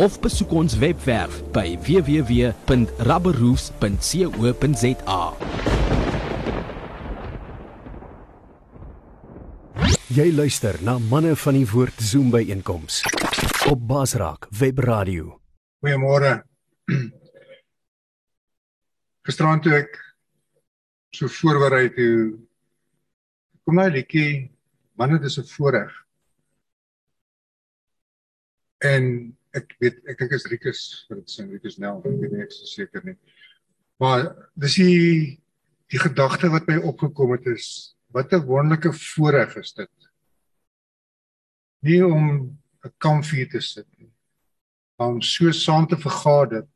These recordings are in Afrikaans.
of besoek ons webwerf by www.rubberroofs.co.za. Jy luister na manne van die woord Zoom by einkoms op Basraak Webradio. Goeiemôre. Gisterand toe ek so voorberei toe kom nou liedjie manne dis 'n voorreg. En ek weet ek dink is Rikus vir dit sing Rikus Nel ek weet nie ek is seker nie. Maar dis die die gedagte wat my opgekom het is wat 'n wonderlike voorreg is dit. Nie om 'n kampvuur te sit nie maar om so saam te vergader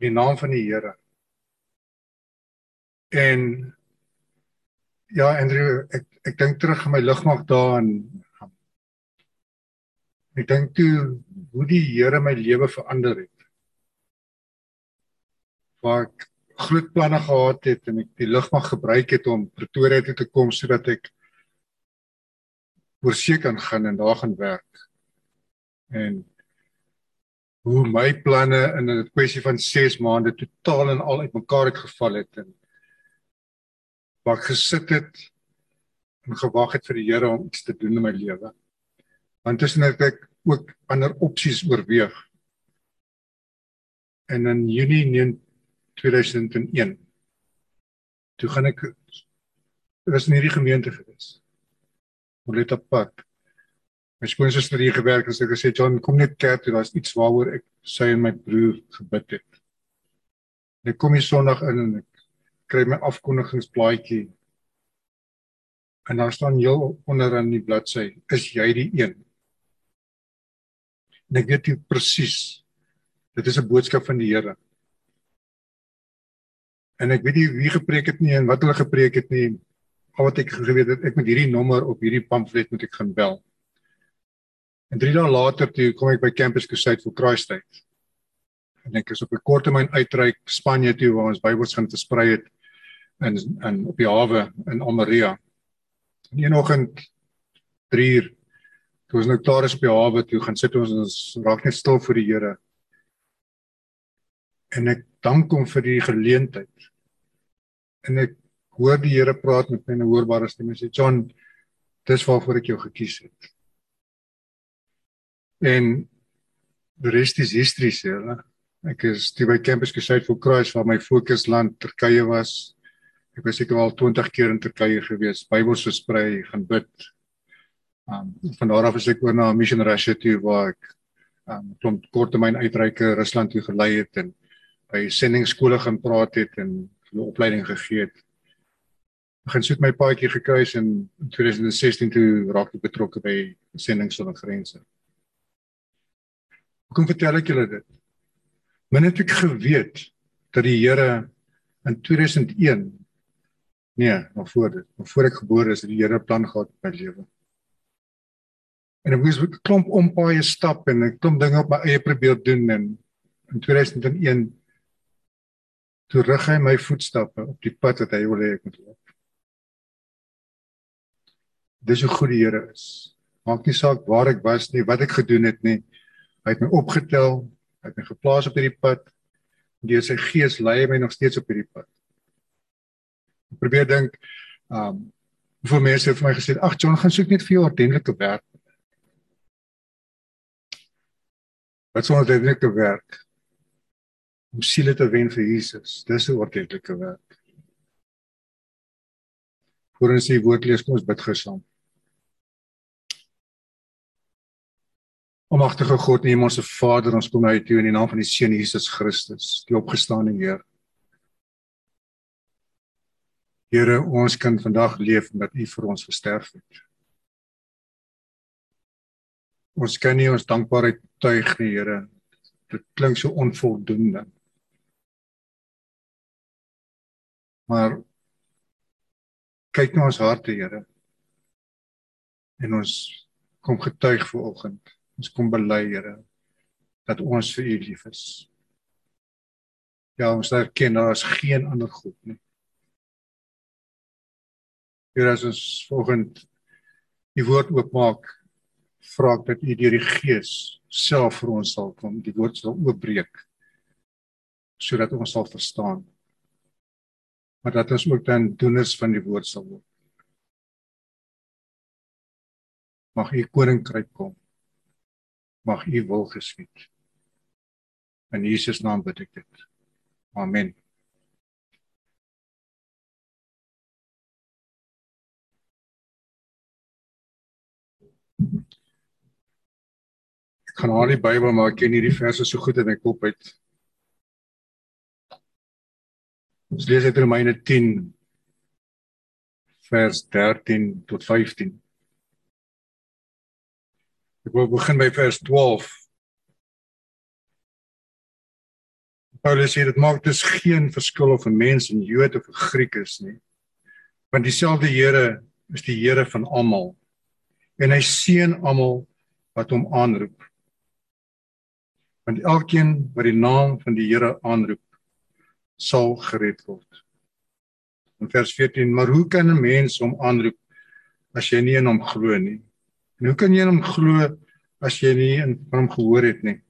in die naam van die Here. En ja Andrew ek ek dink terug aan my ligmag daar in Ek dink toe hoe die Here my lewe verander het. Waar ek groot planne gehad het en ek die lugmag gebruik het om Pretoria toe te kom sodat ek oor see kan gaan en daar gaan werk. En hoe my planne in 'n kwessie van 6 maande totaal en al uitmekaar het geval het en waar ek gesit het en gewag het vir die Here om iets te doen in my lewe. Want tussen het ek ook ander opsies oorweeg. En in Junie 2001 toe gaan ek was in hierdie gemeente gewees. Moleta Park. My skoonsister het hier gewerk en sy het gesê John kom net kerk toe, daar's iets waaroor ek sy en my broer gebid het. En ek kom hier Sondag in en ek kry my afkondigingsblaadjie. En daar staan heel onder aan die bladsy, is jy die een? En ek weet presies dit is 'n boodskap van die Here. En ek weet nie wie gepreek het nie en wat hulle gepreek het nie. Al wat ek geweet het, ek met hierdie nommer op hierdie pamflet moet ek gaan bel. En 3 dae later toe kom ek by Campus Crusade vir Christtyd. En ek is op 'n korttermyn uitreik Spanje toe waar ons Bybels gaan versprei het in in op die hawe in Almeria. En een oggend 3 uur toe ons nou klaar is die hawe toe gaan sit ons ons raak net stil vir die Here. En ek dank hom vir die geleentheid. En ek hoor die Here praat met my in 'n hoorbare stem en sê John, dis waarvoor ek jou gekies het. En die res is history sê hulle. Ek is toe by Campus Crusade for Christ waar my fokusland Turkye was. Ek was seker al 20 keer in Turkye gewees, Bybels versprei, gaan bid, Um van daar af is ek oor na Mission Russia toe waar ek um klomp korttermyn uitreike Rusland toe gelei het en by sendingskole gaan praat het en hulle opleiding gegee het. Ek gaan soet my paadjie gekruis en in 2016 toe raak ek betrokke by sending sonder grense. Hoe kom vertel ek julle dit? Min het ek geweet dat die Here in 2001 nee, nog voor dit, nog voor ek gebore is, die Here plan gehad met my lewe. En ek moes 'n klomp ompaaie stap en 'n klomp dinge op my eie probeer doen en in 2001 toe rig hy my voetstappe op die pad wat hy wil hê ek moet loop. Dis hoe goed die Here is. Maak nie saak waar ek was nie, wat ek gedoen het nie. Hy het my opgetel, hy het my geplaas op hierdie pad. Deur sy gees lei hy my nog steeds op hierdie pad. Ek probeer dink, ehm, um, hoeveel mense het vir my gesê, "Ag John, gaan soek net vir jou ordentlike werk." Wat sou ordentlike werk? Om siele te wen vir Jesus. Dis 'n ordentlike werk. Voor ons die woord lees, kom ons bid gesaam. Almagtige God, neem ons se Vader, ons kom na U toe in die naam van die Seun Jesus Christus, die opgestaane Heer. Here, ons kan vandag leef omdat U vir ons gesterf het. Ons kan nie ons dankbaarheid tuig nie, Here. Dit klink so onvoldoende. Maar kyk na ons harte, Here. En ons kom getuig vanoggend. Ons kom bely, Here, dat ons vir U lief is. Ja, ons erken daar is geen ander God nie. Here, as ons vanoggend die woord oopmaak, vra ek dat U deur die Gees self vir ons sal kom, die woord sal oopbreek sodat ons sal verstaan. Maar dat ons ook dan doeners van die woord sal word. Mag U koninkryk kom. Mag U wil geskied. In Jesus naam bid ek dit. Amen. Ek kan al die Bybel maar ek ken hierdie verse so goed in my kop uit. Ons lees uit Romeine 10 vers 13 tot 15. Ek wil begin by vers 12. Paulus sê dit maak dus geen verskil of 'n mens 'n Jood of 'n Griek is nie. Want dieselfde Here is die Here van almal. En hy seën almal wat hom aanroep. Want elkeen wat die naam van die Here aanroep, sal gered word. In vers 14: Maar hoe kan 'n mens hom aanroep as jy nie in hom glo nie? En hoe kan jy in hom glo as jy nie in hom gehoor het nie?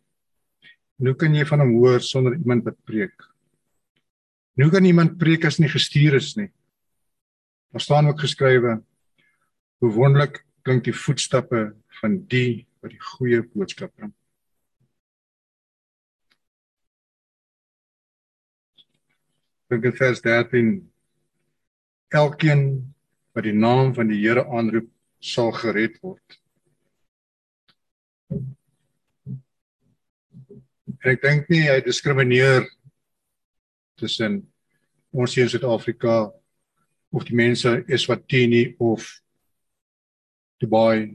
En hoe kan jy van hom hoor sonder iemand wat preek? En hoe kan iemand preek as nie gestuur is nie? Daar staan ook geskrywe: Hoe wonderlik klink die voetstappe van die wat die goeie boodskap bring. Dink in vers 13: Elkeen wat die naam van die Here aanroep, sal gered word. En ek dink nie hy diskrimineer tussen ons hier in Suid-Afrika of die mense Eswatini of Dubai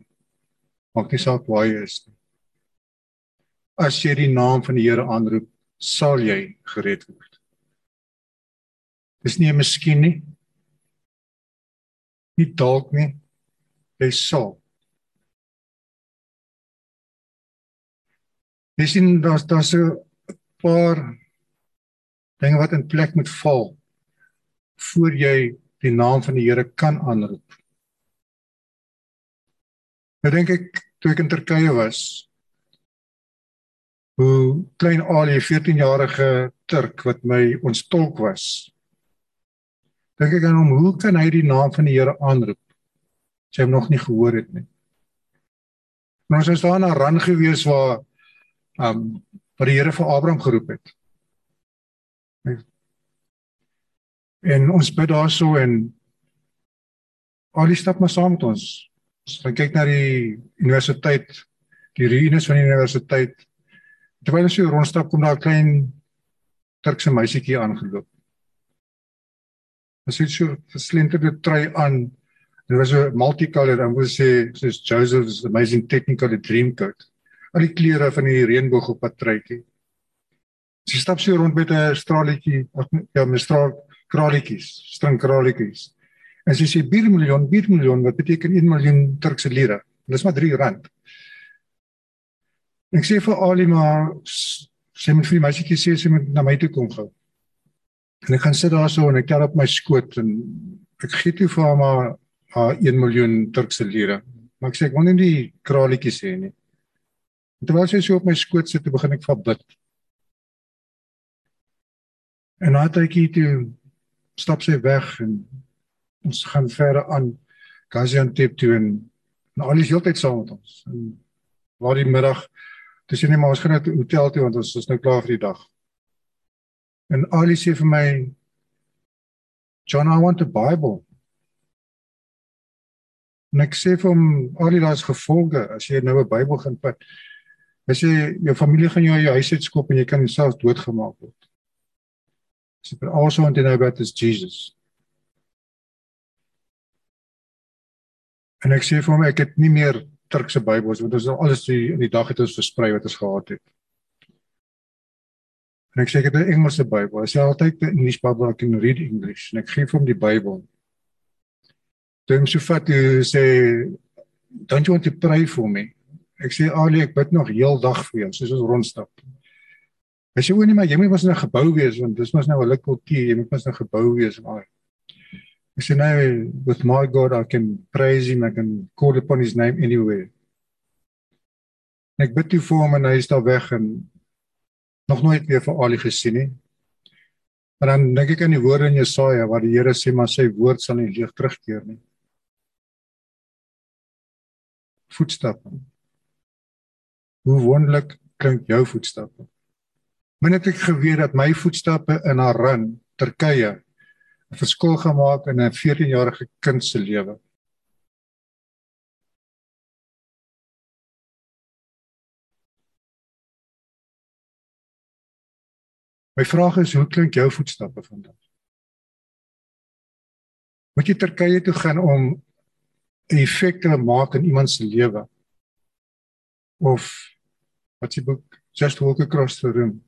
maak nie saak waar jy is. As jy die naam van die Here aanroep, sal jy gered word. Dis nie 'n miskien nie. Nie dalk nie. Jy sal. Jy sien daar's daar's 'n paar dinge wat in plek moet val voor jy die naam van die Here kan aanroep. Nou dink ek toe ek in Turkye was, hoe klein Ali 14-jarige Turk wat my ons tolk was. Dink ek aan hom, hoe kan hy die naam van die Here aanroep? Sy hom nog nie gehoor het nie. Maar ons is daar na ran gewees waar um wat die Here vir Abraham geroep het. En ons bid daarso en al die stap maar saam met ons. Ons gaan kyk na die universiteit, die ruïnes van die universiteit. Terwyl ons so rondstap kom daar 'n klein Turkse meisietjie aangeloop. Sy het so verslenterde trui aan. Dit was so multicolored en wou sê soos Joseph's amazing technical dream coat al die kleure van die reënboog op patrytjie. Sy stap so rond met 'n straletjie, ja, met straal kraletjies, string kraletjies. En sy sê 4 miljoen, 4 miljoen, wat beteken 1 miljoen Turkse lire? Dis maar 3 rand. Ek sê vir Ali maar sy moet vir die meisietjie sê sy moet na my toe kom gou. En ek gaan sit daar so en ek kyk op my skoot en ek gee toe vir haar maar haar 1 miljoen Turkse lire. Maar ek sê ek wil nie die kraletjies sê nie. En terwyl sy so op my skoot sit, begin ek van bid. En na tydjie toe stap sy weg en ons gaan verder aan Gaziantep toe en, en al is heeltyd saam met ons. En waar die middag dis nie maar ons gaan net hotel toe want ons is nou klaar vir die dag. En Ali sê vir my John, I want a Bible. En ek sê vir hom Ali daar's gevolge as jy nou 'n Bybel gaan vat. Hy sê jou familie gaan jou uit jou huis uitskop en jy kan jouself doodgemaak word. So but also want to know about this Jesus. En ek sê vir hom ek het nie meer Turkse Bybels want ons het alles die in die dag het ons versprei wat ons gehad het. En ek sê ek het 'n Engelse Bybel. Hy sê altyd 'n English Bible I can read English. En ek gee vir hom die Bybel. Toe hom so vat hy sê don't you want to pray for me? Ek sê Ali ek bid nog heel dag vir jou soos ons rondstap. Hy sê o nee maar jy moet mos in 'n gebou wees want dis mos nou 'n kultuur, jy moet mos in 'n gebou wees maar. Ek sê nou with my God I can praise him I can call upon his name anywhere. En ek bid toe vir hom en hy is daar weg en nog nooit weer vir Ali gesien nie. Maar dan dink ek aan die woorde in Jesaja waar die Here sê maar sy woord sal nie leeg terugkeer nie. Voetstappe. Hoe wonderlik klink jou voetstappe. Min het ek geweet dat my voetstappe in Haran, Turkye, 'n verskil gemaak in 'n 14-jarige kind se lewe. My vraag is hoe klink jou voetstappe vandag? Moet jy Turkye toe gaan om 'n effek te maak in iemand se lewe? Of wat se boek just walk across the room?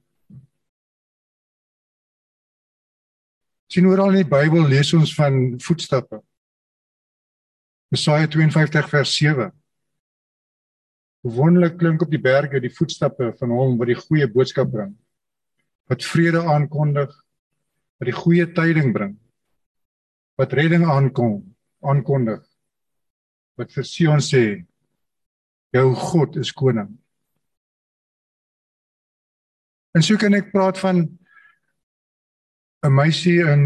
Sien oral in die Bybel lees ons van voetstappe. Jesaja 52 vers 7. Wonderlik klink op die berge die voetstappe van hom wat die goeie boodskap bring wat vrede aankondig, wat die goeie tyding bring, wat redding aankom, aankondig, wat vir Sion sê jou God is koning. En so kan ek praat van 'n meisie in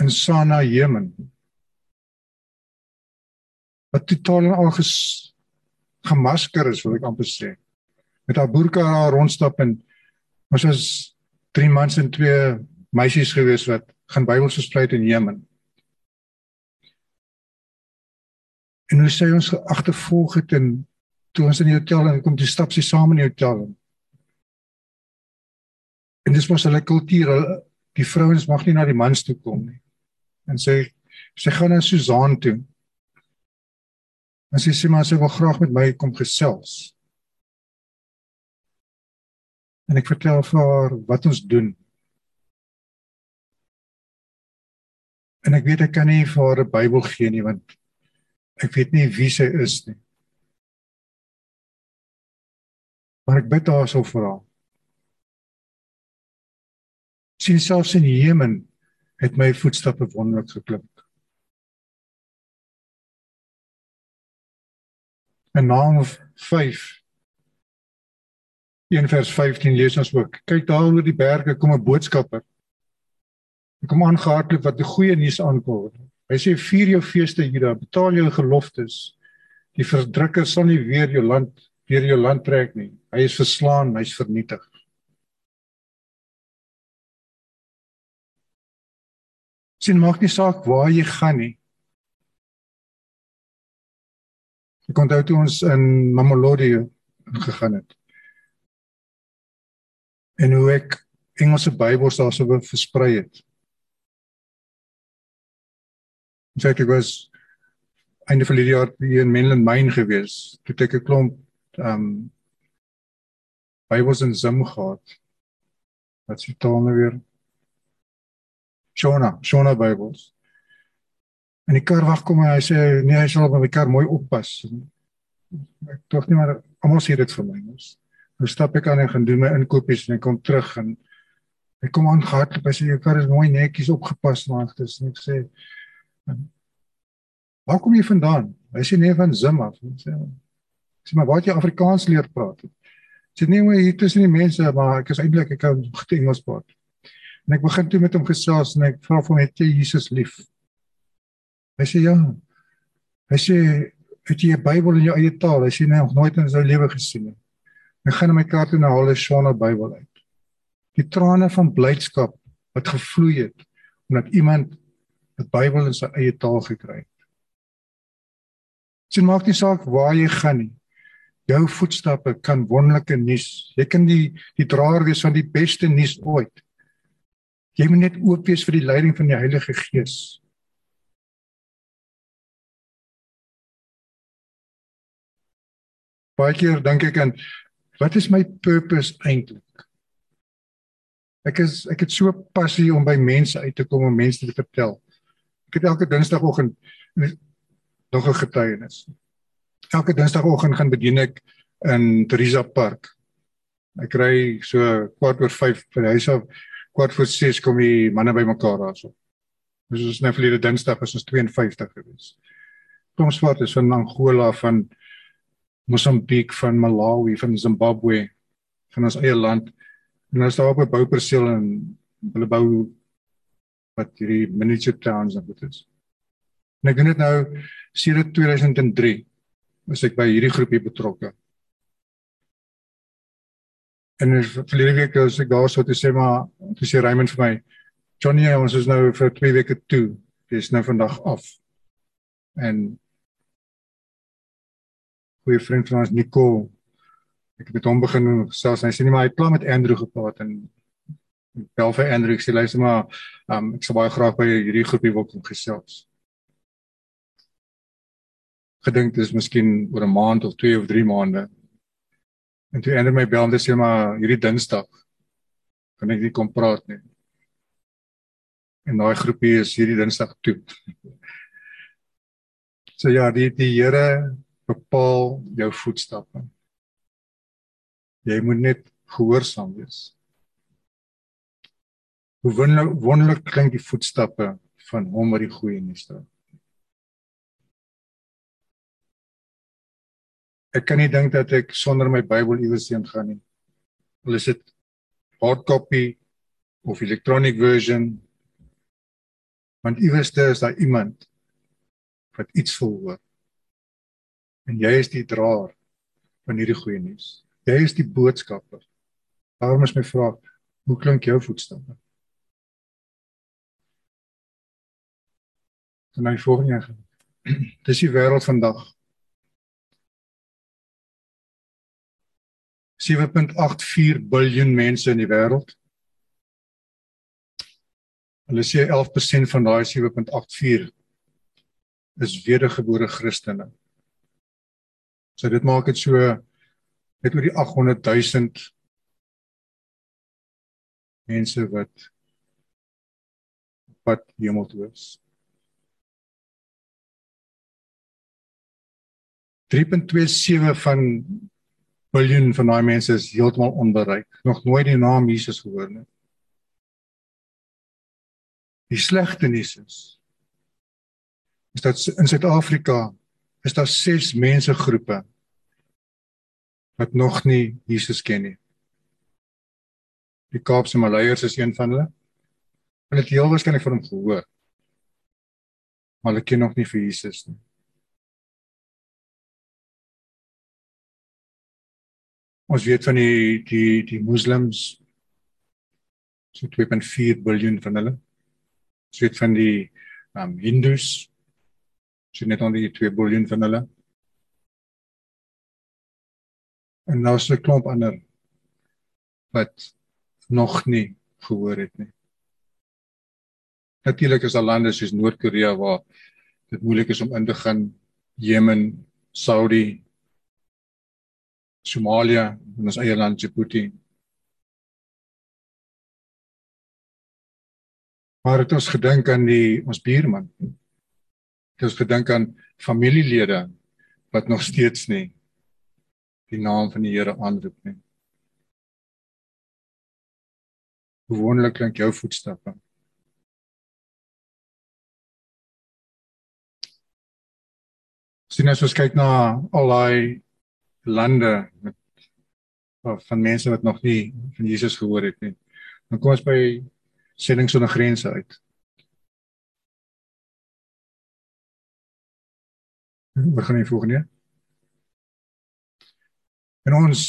in Sana, Jemen. Wat totaal en al ges, gemasker is, wil ek amper sê. Met haar boerka haar rondstap en ons is drie mans en twee meisies gewees wat gaan Bybels versprei in Jemen. En hulle sê ons agtervolg het en toe ons in die hotel en kom die stap sy saam in die hotel. En dis mos hulle kultuur, die vrouens mag nie na die mans toe kom nie. En sê sy gaan na Susan toe. En sy sê maar sy wil graag met my kom gesels en ek vertel vir haar wat ons doen. En ek weet ek kan nie vir haar 'n Bybel gee nie want ek weet nie wie sy is nie. Maar ek bid haar so vir haar. Sien selfs in Jemen het my voetstappe wonderlik geklink. En naam 5 1 vers 15 lees ons ook. Kyk daar onder die berge kom 'n boodskapper. Hy kom aangehardloop wat die goeie nuus aankondig. Hy sê vier jou feeste Juda, betaal jou geloftes. Die verdrukker sal nie weer jou land deur jou land trek nie. Hy is verslaan, hy's vernietig. Sien maak nie saak waar jy gaan nie. Ek onthou toe ons in Mamelodi gegaan het en hoe ek Engelse Bybels daarso versprei het. In feite was einde van die jaar hier in Menland Mine gewees. Toe het ek 'n klomp ehm um, Bybels in Zim gehad. Wat se taal nou weer? Shona, Shona Bybels. En die kar wag kom en hy sê nee, hy sal op my kar mooi oppas. Ek tog nie maar almal sê dit vir my mos. Nou stap ek aan en gaan doen my inkopies en ek kom terug en ek kom aan gehardloop. Hy sê jou kar is mooi netjies opgepas maar dit is net sê Waar kom jy vandaan? Hy sê nee van Zim af. Ek sê sê maar waar jy Afrikaans leer praat. Sê nee maar hier tussen die mense maar ek is eintlik ek kan goed Engels praat. En ek begin toe met hom gesels en ek vra hom het jy Jesus lief? Hy sê ja. Hy sê het jy 'n Bybel in jou eie taal? Hy sê nee, nog nooit in sy lewe gesien nie. Ek gaan my kaart en haal 'n Shona Bybel uit. Die trane van blydskap wat gevloei het omdat iemand 'n Bybel in sy eie taal gekry het. Dit maak nie saak waar jy gaan nie. Jou voetstappe kan wonderlike nuus. Jy kan die die draer wees van die beste nuus ooit. Jy moet net oop wees vir die leiding van die Heilige Gees. Baie keer dink ek aan wat is my purpose eintlik? Ek is ek het so passie om by mense uit te kom om mense te vertel. Ek het elke Dinsdagoggend nog 'n getuienis. Elke Dinsdagoggend gaan bedien ek in Teresa Park. Ek ry so kwart oor 5 van huis af, kwart voor 6 kom die manne bymekaar daarso. Dis ons nou verlede Dinsdag was ons 52 gewees. Komsvaart is van Angola van Mosambiek van Malawi van Zimbabwe van ons eie land en ons daar op 'n bouperseel en hulle bou wat hierdie miniature towns en dit is. En ek doen dit nou sedert 2003 was ek by hierdie groepie betrokke. En is verlede week as ek daar so te sê maar te sê Raymond vir my Johnny ons is nou vir 2 weke toe. Dis nou vandag af. En goeie vriend van ons Nico. Ek het met hom begin selfs hy sê nie maar hy het klaar met Andrew gepraat en bel vir Andrew sê luister maar um, ek sou baie graag by hierdie groepie wil kom gesels. Gedink dis miskien oor 'n maand of 2 of 3 maande. En toe Andrew my bel en sê maar hierdie Dinsdag kan ek nie kom praat nie. En daai groepie is hierdie Dinsdag toe. So ja, die die Here bepaal jou voetstappe. Jy moet net gehoorsaam wees. Hoe wonderlik, wonderlik klink die voetstappe van hom wat die goeie nuus dra. Ek kan nie dink dat ek sonder my Bybel iewers heen gaan nie. Al is dit hard copy of electronic version. Want iewers is daar iemand wat iets wil hoor en jy is die draer van hierdie goeie nuus. Jy is die boodskapper. Daarom is my vraag, hoe klink jou voetstappe? Dan my volgende een. Dis die wêreld vandag. 7.84 miljard mense in die wêreld. Hulle sê 11% van daai 7.84 is wedergebore Christene. So dit maak dit so net oor die 800 000 mense wat wat hemel toe is. 3.27 van miljoen van daai mense is heeltemal onbereik. Nog nooit die naam Jesus gehoor nie. Die slegte nuus is is dat in Suid-Afrika is daar ses mensegroepe wat nog nie Jesus ken nie. Die Kaapse Maleiers is een van hulle. Hulle het heel waarskynlik van hom gehoor. Maar hulle ken nog nie vir Jesus nie. Ons weet van die die die moslems so 2.4 miljard van hulle. Ons weet van die ehm um, hindus So net onder die 2 miljard van hulle. En nou is 'n klomp ander wat nog nie gehoor het nie. Natuurlik is daar lande soos Noord-Korea waar dit moeilik is om in te gaan, Jemen, Saudi, Somalia, ons eie land Djibouti. Maar het ons gedink aan die ons buurman, Het ons gedink aan familielede wat nog steeds nie die naam van die Here aanroep nie. Hoe wonderlik klink jou voetstappe. Sien as ons kyk na al daai lande met van mense wat nog nie van Jesus gehoor het nie. Dan kom ons by sending sonder grense uit. Wat gaan jy volgende? En ons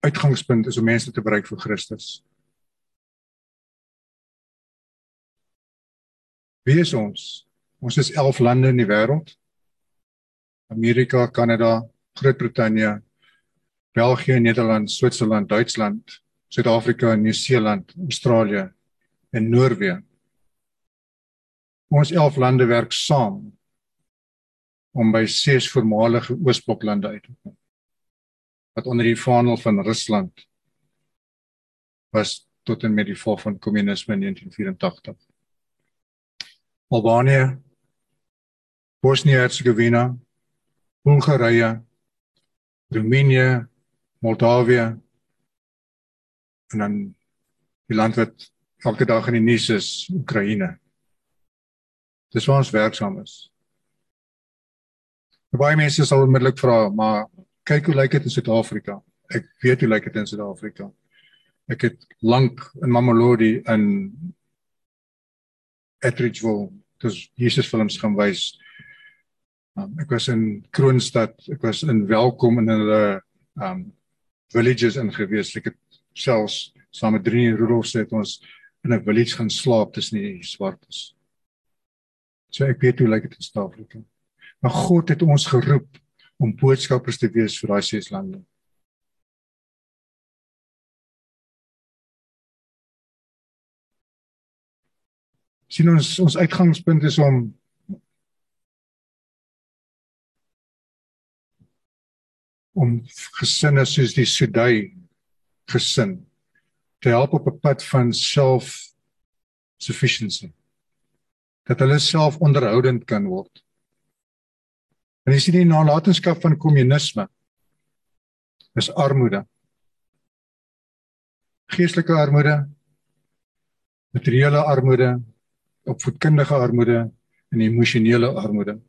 uitgangspunt is om mense te bereik vir Christus. Wie is ons? Ons is 11 lande in die wêreld. Amerika, Kanada, Groot-Brittanje, België, Nederland, Switserland, Duitsland, Suid-Afrika, Nieu-Seeland, Australië en Noorwe. Ons 11 lande werk saam om by ses voormalige Oosbloklande uit te kom wat onder die vaandel van Rusland was tot en met die val van kommunisme in 1984. Albanië, Bosnië-Herzegovina, Hongarye, Roemenië, Moldawië en dan die land wat elke dag in die nuus is, Oekraïne. Dis waar ons werksaam is. Baie mense sal onmiddellik vra, maar kyk hoe lyk dit in Suid-Afrika? Ek weet hoe lyk dit in Suid-Afrika. Ek het lank in Mamelodi in Etridgeville, dis Jesus films gaan wys. Um, ek was in Kroonstad, ek was in Welkom in hulle um villages ingewees. Ek het selfs saam met drie Rudolf se het ons in 'n village gaan slaap tussen die swartes. So ek weet hoe lyk dit in Suid-Afrika. Maar God het ons geroep om boodskappers te wees vir daai ses lande. sien ons ons uitgangspunt is om om gesinne soos die Sudai gesin te help op 'n pad van self sufficiency dat hulle self onderhoudend kan word. En jy sien die nalatenskap van kommunisme is armoede. Geestelike armoede, materiële armoede, opvoedkundige armoede en emosionele armoede.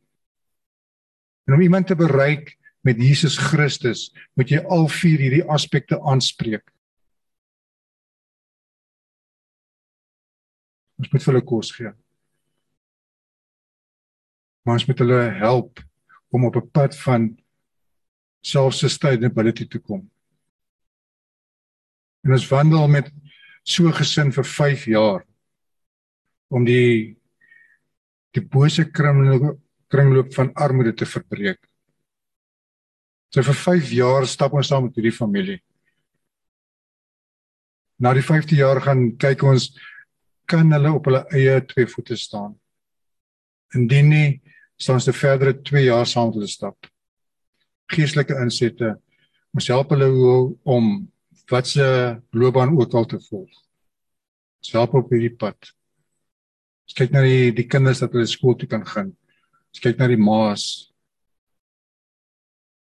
En om iemand te bereik met Jesus Christus, moet jy al vier hierdie aspekte aanspreek. Ons moet hulle kos gee. Maar ons moet hulle help om op 'n pad van self-sustainability te kom. En ons wandel met so gesin vir 5 jaar om die die bose kringloop kringloop van armoede te verbreek. So vir 5 jaar stap ons saam met hierdie familie. Na die 5de jaar gaan kyk ons kan hulle op hulle eie twee voete staan. Indien nie staan ons te verdere 2 jaar saam hulle stap. Geestelike insette ons help hulle om wat se loopbaan ook al te volg. Ons help op hierdie pad. Ons kyk na die die kinders dat hulle skool toe kan gaan. Ons kyk na die ma's.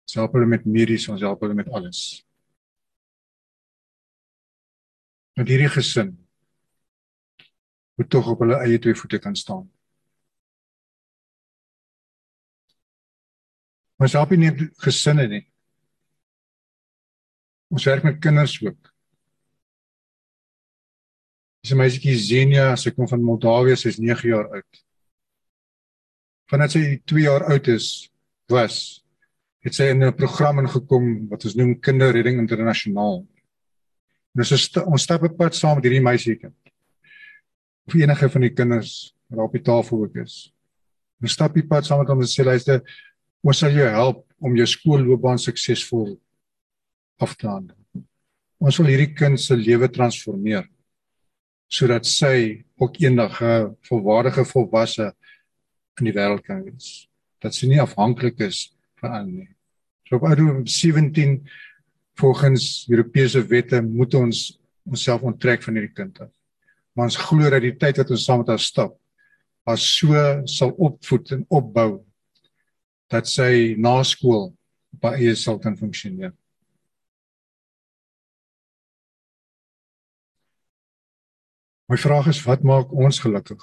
Ons help hulle met medies, ons help hulle met alles. Met hierdie gesin moet tog op hulle eie twee voete kan staan. Ons help nie gesinne nie. Ons werk met kinders ook. Dis 'n meisietjie Zenia, sy kom van Moldawië, sy's 9 jaar oud. Vandat sy 2 jaar oud is, was het sy in 'n program ingekom wat ons noem Kinderredding Internasionaal. 'n st ons stap op pad saam met hierdie meisietjie. Of enige van die kinders wat op die tafel ook is. Ons stap die pad saam met hom en sê luister, ons sal jou help om jou skoolloopbaan suksesvol af te handel. Ons wil hierdie kind se lewe transformeer sodat sy ook eendag 'n volwaardige volwasse in die wêreld kan wees. Dat sy nie afhanklik is van ander nie. So op ouderdom 17 volgens Europese wette moet ons onsself onttrek van hierdie kind af. Maar ons glo dat die tyd wat ons saam met haar stap as so sal opvoed en opbou dat sy na skool haar eie sal kan funksioneer. My vraag is wat maak ons gelukkig?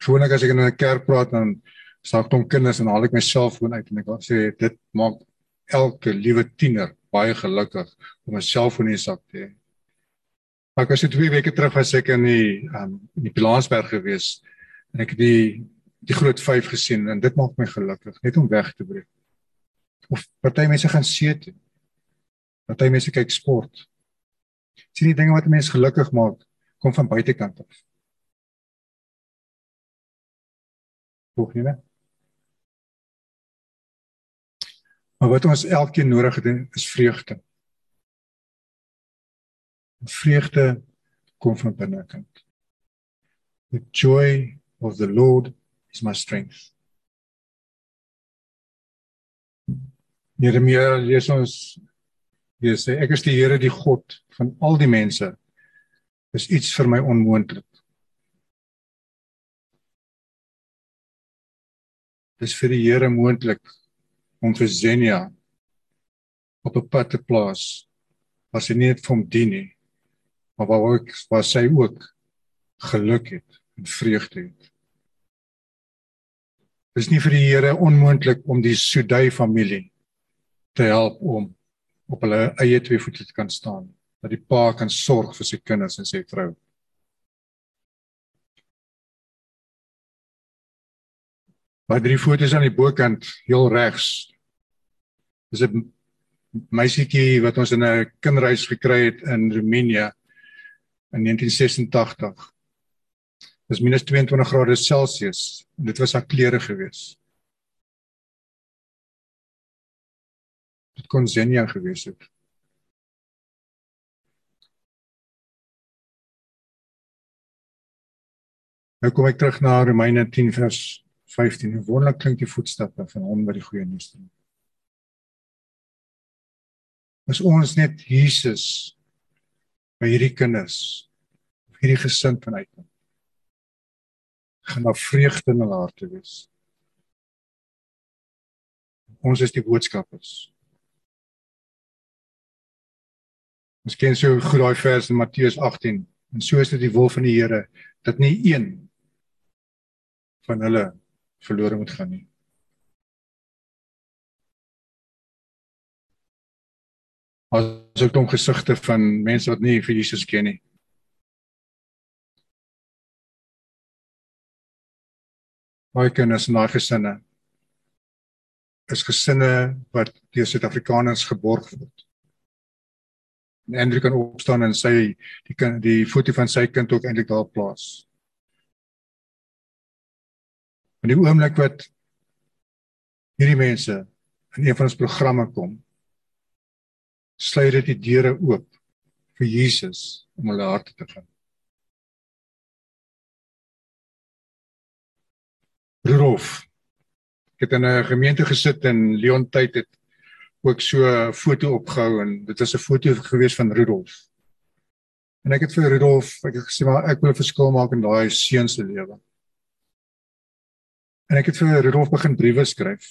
Gewoonlik as ek in 'n kerk praat dan staan ek om kinders en haal ek my selfoon uit en ek sê dit maak elke liewe tiener baie gelukkig om 'n selfoon in die sak te hê. Maar ek was so 2 weke terug was ek in die um, in die Pilansberg gewees en ek het die die groot 5 gesien en dit maak my gelukkig net om weg te breek. Of party mense gaan see toe. Party mense kyk sport sien die dinge wat mense gelukkig maak kom van buitekant af. Hoor jy net? Maar wat ons elkeen nodig het is vreugde. Vreugde kom van binnekant. The joy of the Lord is my strength. Jeremia lees ons jy sê ek is die Here die God van al die mense. Is iets vir my onmoontlik. Dis vir die Here moontlik om vir Zenia op 'n pad te plaas wat sy nie net vir hom dien nie, maar waar ook waar sy ook geluk het en vreugde het. Dis nie vir die Here onmoontlik om die Sudai familie te help om op hulle eie twee voete te kan staan, dat die pa kan sorg vir sy kinders en sy vrou. By drie foto's aan die bokant, heel regs, is 'n meisietjie wat ons in 'n kinderhuis gekry het in Roemenië in 1986. Dis minus 22 grade Celsius dit was haar klere gewees. Dit kon Zenia gewees het. Nou kom ek terug na Romeine 10 vers 15. Wonderlik klink die voetstappe van hom wat die goeie nuus bring is ons net Jesus by hierdie kinders of hierdie gesin vanuit hom gaan daar vreugde in hulle harte wees. Ons is die boodskappers. Ons ken so goed daai vers in Matteus 18 en so is dit die wil van die Here dat nie een van hulle verlore moet gaan nie. As ook 'n gesigte van mense wat nie vir Jesus ken nie. Baie kinders in daai gesinne is gesinne wat deur Suid-Afrikaners geborg word. En Andrew kan opstaan en sy die kind die foto van sy kind ook eintlik daar plaas. In die oomblik wat hierdie mense in een van ons programme kom, sluit dit die deure oop vir Jesus om hulle harte te vind. Rudolf ek het in 'n gemeente gesit in Leon tyd het ook so 'n foto opgehou en dit was 'n foto gewees van Rudolf. En ek het vir Rudolf ek het gesê maar ek wil 'n verskil maak in daai seun se lewe. En ek het vir Rudolf begin briewe skryf.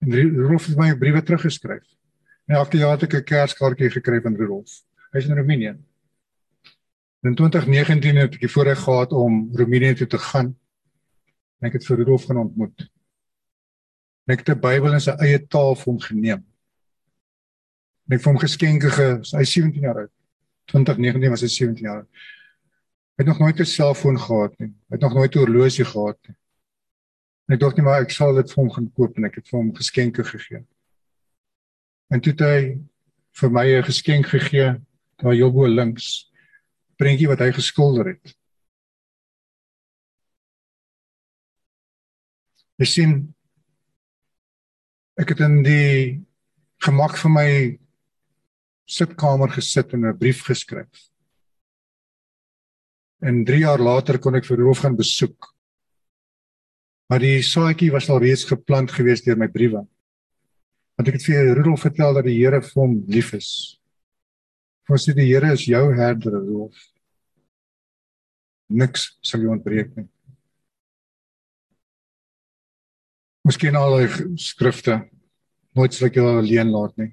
En Rudolf het my briewe teruggeskryf. En elke jaar het ek 'n kerskaartjie gekry van Rudolf. Hy's in Roemenië. In 2019 het ek die voorreg gehad om Roemenië toe te gaan. En ek het vir Rudolf gaan ontmoet. En ek het 'n Bybel in sy eie taal vir hom geneem. En ek het hom geskenke ge, hy 17 jaar oud. 2019 was hy 17 jaar. Hy het nog nooit 'n selfoon gehad nie. Hy het nog nooit 'n horlosie gehad nie. En ek dink nie maar ek sal dit vir hom gaan koop en ek het vir hom geskenke gegee. En toe het hy vir my 'n geskenk gegee, daar Jobo links, prentjie wat hy geskilder het. Jy sien ek het in die gemak van my sitkamer gesit en 'n brief geskryf. En 3 jaar later kon ek vir Roof gaan besoek. Maar die saadjie was al reeds geplant gewees deur my briewe. Want ek het vir Rudolf vertel dat die Here vir hom lief is. Vir sy die Here is jou herder, Rudolf. Niks sal jou ontbreek nie. Miskien al die skrifte nooit sal ek jou alleen laat nie.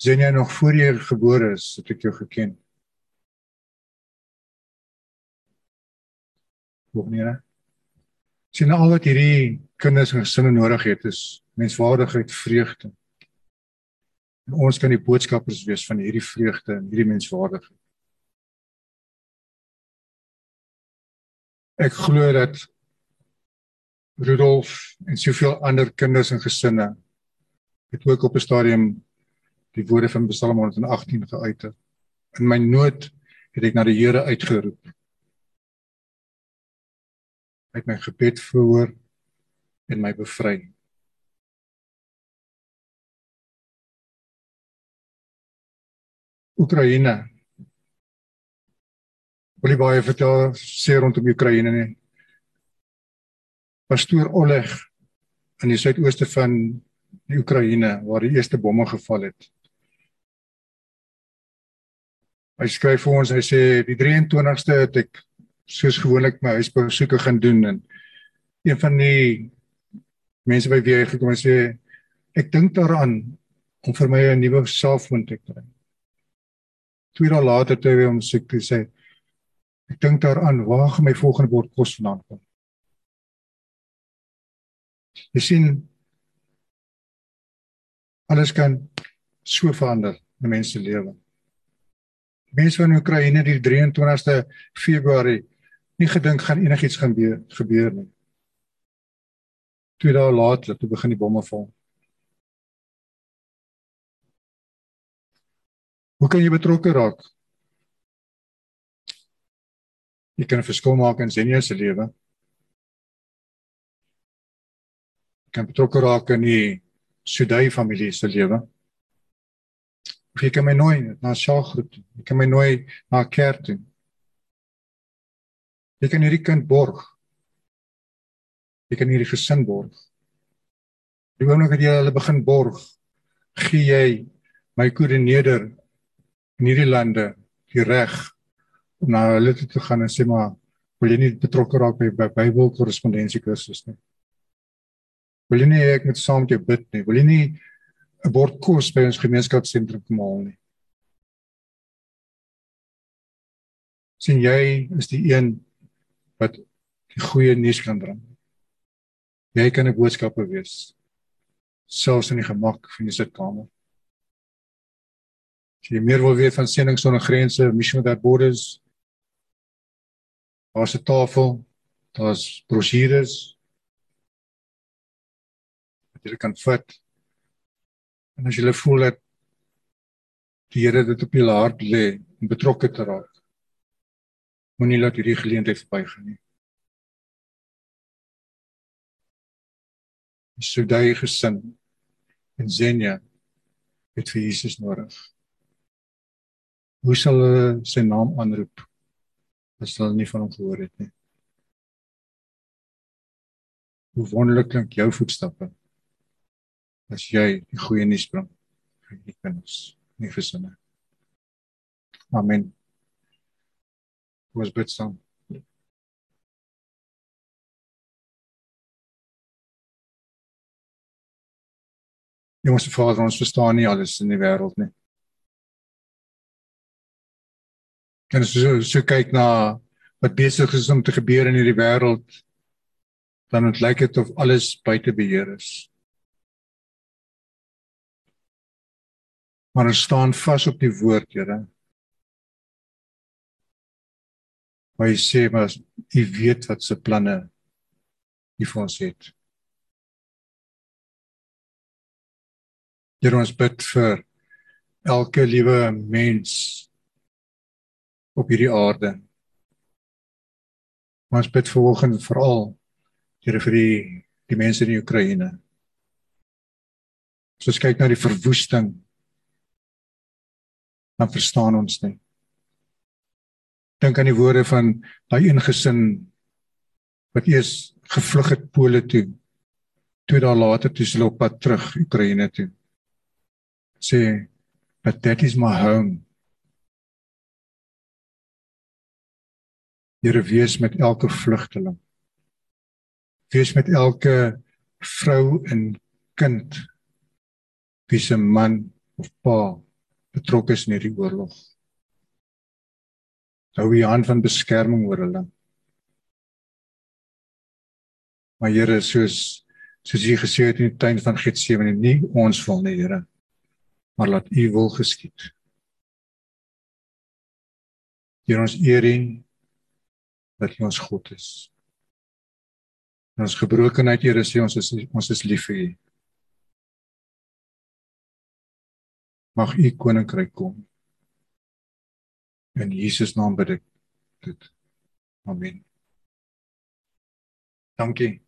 Sien jy nog voor jy gebore is, het ek jou geken. Hoe nie? sien al wat hierdie kinders en gesinne nodig het is menswaardigheid, vreugde. En ons kan die boodskappers wees van hierdie vreugde en hierdie menswaardigheid. Ek glo dat Rudolf en soveel ander kinders en gesinne het ook op 'n stadium die woorde van Psalm 118 geuit. In my nood het ek na die Here uitgeroep uit my gebed verhoor en my bevry. Oekraïne. Wil jy baie vertel sê rondom Oekraïne nie? pastoor Oleg in die suidooste van die Oekraïne waar die eerste bomme geval het. Hy skryf vir ons, hy sê die 23ste het ek soos gewoonlik my huisbesoeke gaan doen en een van die mense by wie hy gekom het sê ek dink daaraan om vir my 'n nuwe selfoon te kry. Twee dae later toe hy hom soek toe sê ek dink daaraan waar gaan my volgende bord kos vandaan kom. Jy sien alles kan so verander in mense se lewe. Mense van Oekraïne die 23ste Februarie nie gedink gaan enigiets gaan gebeur, gebeur nie. Twee dae later toe begin die bomme val. Hoe kan jy betrokke raak? Jy kan 'n verskil maak in Zenia se lewe. Jy kan betrokke raak in die Sudai familie se lewe. Of jy kan my nooi na 'n sjaalgroep. Jy kan my nooi na 'n kerk toe. Jy kan hierdie kind borg. Jy kan hierdie gesin borg. Die oomblik dat jy hulle begin borg, gee jy my koördineerder in hierdie lande die reg om na hulle toe te gaan en sê maar wil jy nie betrokke raak by, by Bybel korrespondensie kursus nie. Wil jy nie ek met saam met jou bid nie. Wil jy nie 'n bord kos by ons gemeenskapsentrum kom haal nie. sien jy is die een wat die goeie nuus kan bring. Jy kan 'n boodskapper wees selfs in die gemak van jou sitkamer. As jy meer wil weet van sending sonder grense, Mission Without Borders, daar's 'n tafel, daar's brosjures wat jy kan vat. En as jy voel dat die Here dit op jou hart lê om betrokke te raak, Moenie laat hierdie geleentheid verbygaan nie. Die Sudai gesin in Zenia het vir Jesus nodig. Hoe sal hulle sy naam aanroep as hulle nie van hom gehoor het nie? Hoe wonderlik klink jou voetstappe as jy die goeie nuus bring vir die kinders, nie gesinne. Amen. was bid saam. Jongens, Vader, ons verstaan nie alles in die wêreld nie. Kan ons so, so kyk na wat besig is om te gebeur in hierdie wêreld, dan lyk dit of alles buite beheer is. Maar ons staan vas op die woord, Here. Maar hy sê maar u weet wat se planne u vir ons het. Here ons bid vir elke liewe mens op hierdie aarde. Ons bid verhoogend veral Here vir die die mense in die Oekraïne. As ons kyk na die verwoesting dan verstaan ons nie dink aan die woorde van daai een gesin wat eers gevlug het Pole toe. Twee dae later toe hulle op pad terug Oekraïne toe. Sê, "But that is my home." Here wees met elke vlugteling. Wees met elke vrou en kind wie se man of pa betrokke is in hierdie oorlog hou u hand van beskerming oor hulle. Maar Here, soos soos u gesê het in die tuin van Getsemane, nie ons wil nie, Here, maar laat u wil geskied. Hier ons eer u dat u ons God is. In ons gebrokenheid, Here, sê ons is ons is lief vir u. Mag u koninkryk kom. In Jesus naam bid ek dit. Amen. Dankie.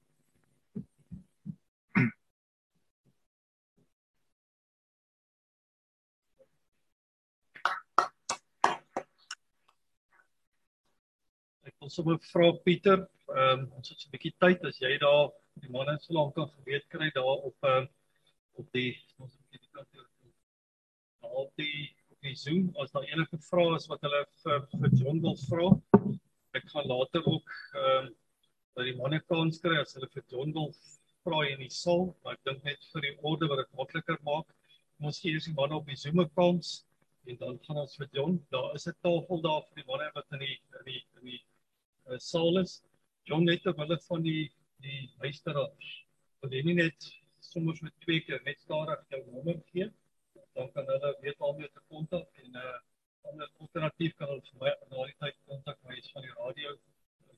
Ek wil sommer vra Pieter ehm um, ons het so 'n bietjie tyd as jy daar die manne so lank kan geweet kry daar op ehm uh, op die ons het die kant hier op die op die Zoom as daar enige vrae is wat hulle vir vir John wil vra. Ek gaan later ook ehm um, dat die manne kans kry as hulle vir John wil vra in die saal, maar ek dink net vir die orde wat dit makliker maak. Ons gee eers die manne op die Zoom kans en dan gaan ons vir John. Daar is 'n tafel daar vir die manne wat in die in die in die uh, saal is. John net ter wille van die die luisteraars. Want jy nie net soms met twee keer net stadig jou nommer gee, dan kan hulle weet waarmee te kontak en uh, ander alternatief kan hulle vir my na die tyd kontak my is van die radio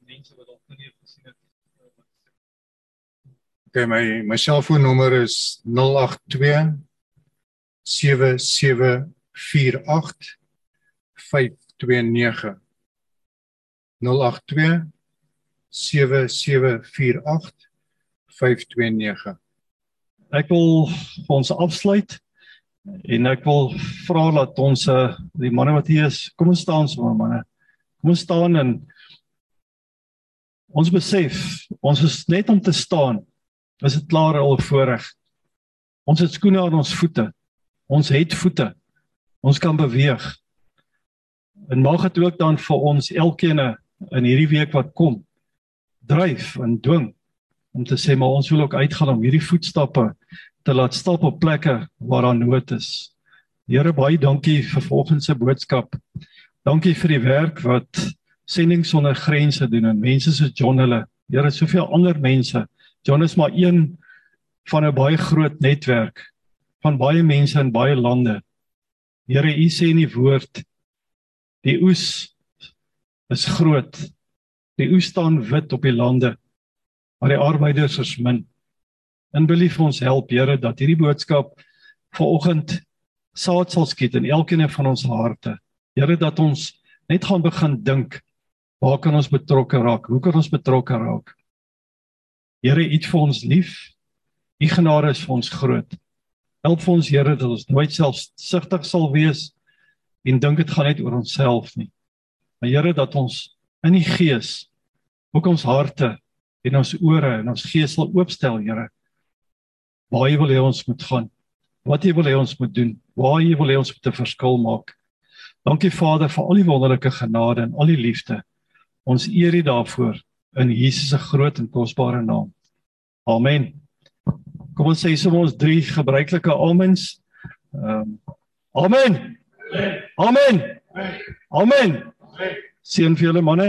mense wat dalk nie gesien het. Okay, my my selfoonnommer is 082 77 48529 082 7748 Ek wil ons afsluit en ek wil vra dat ons uh, die manne wat hier is, kom ons staan sommer manne. Kom ons staan en ons besef ons is net om te staan. Is dit klaar al voorreg? Ons het skoene aan ons voete. Ons het voete ons kan beweeg. En mag dit ook dan vir ons elkeen in hierdie week wat kom dryf en dwing om te sê maar ons wil ook uitgaan om hierdie voetstappe te laat stap op plekke waar daar nood is. Here baie dankie vir volgens se boodskap. Dankie vir die werk wat sending sonder grense doen en mense soos John hulle. Here soveel ander mense. John is maar een van 'n baie groot netwerk van baie mense in baie lande Here, U sê in die woord die oes is groot. Die oes staan wit op die lande, maar die arbeiders is min. En vir ons help, Here, dat hierdie boodskap vanoggend saad sal skiet in elkeen van ons harte. Here, dat ons net gaan begin dink, waar kan ons betrokke raak? Hoe kan ons betrokke raak? Here, U het vir ons lief. U genade is vir ons groot. Help vir ons Here dat ons nooit selfsugtig sal wees en dink dit gaan net oor onsself nie. Maar Here dat ons in die gees ook ons harte en ons ore en ons gees sal oopstel, Here. Waar jy wil hê ons moet gaan. Wat jy wil hê ons moet doen. Waar jy wil hê ons moet 'n verskil maak. Dankie Vader vir al die wonderlike genade en al die liefde. Ons eer U daarvoor in Jesus se groot en kosbare naam. Amen. Kom ons sê sommer ons drie gebruikelike amens. Ehm um, Amen. Amen. Amen. Seën vir julle manne.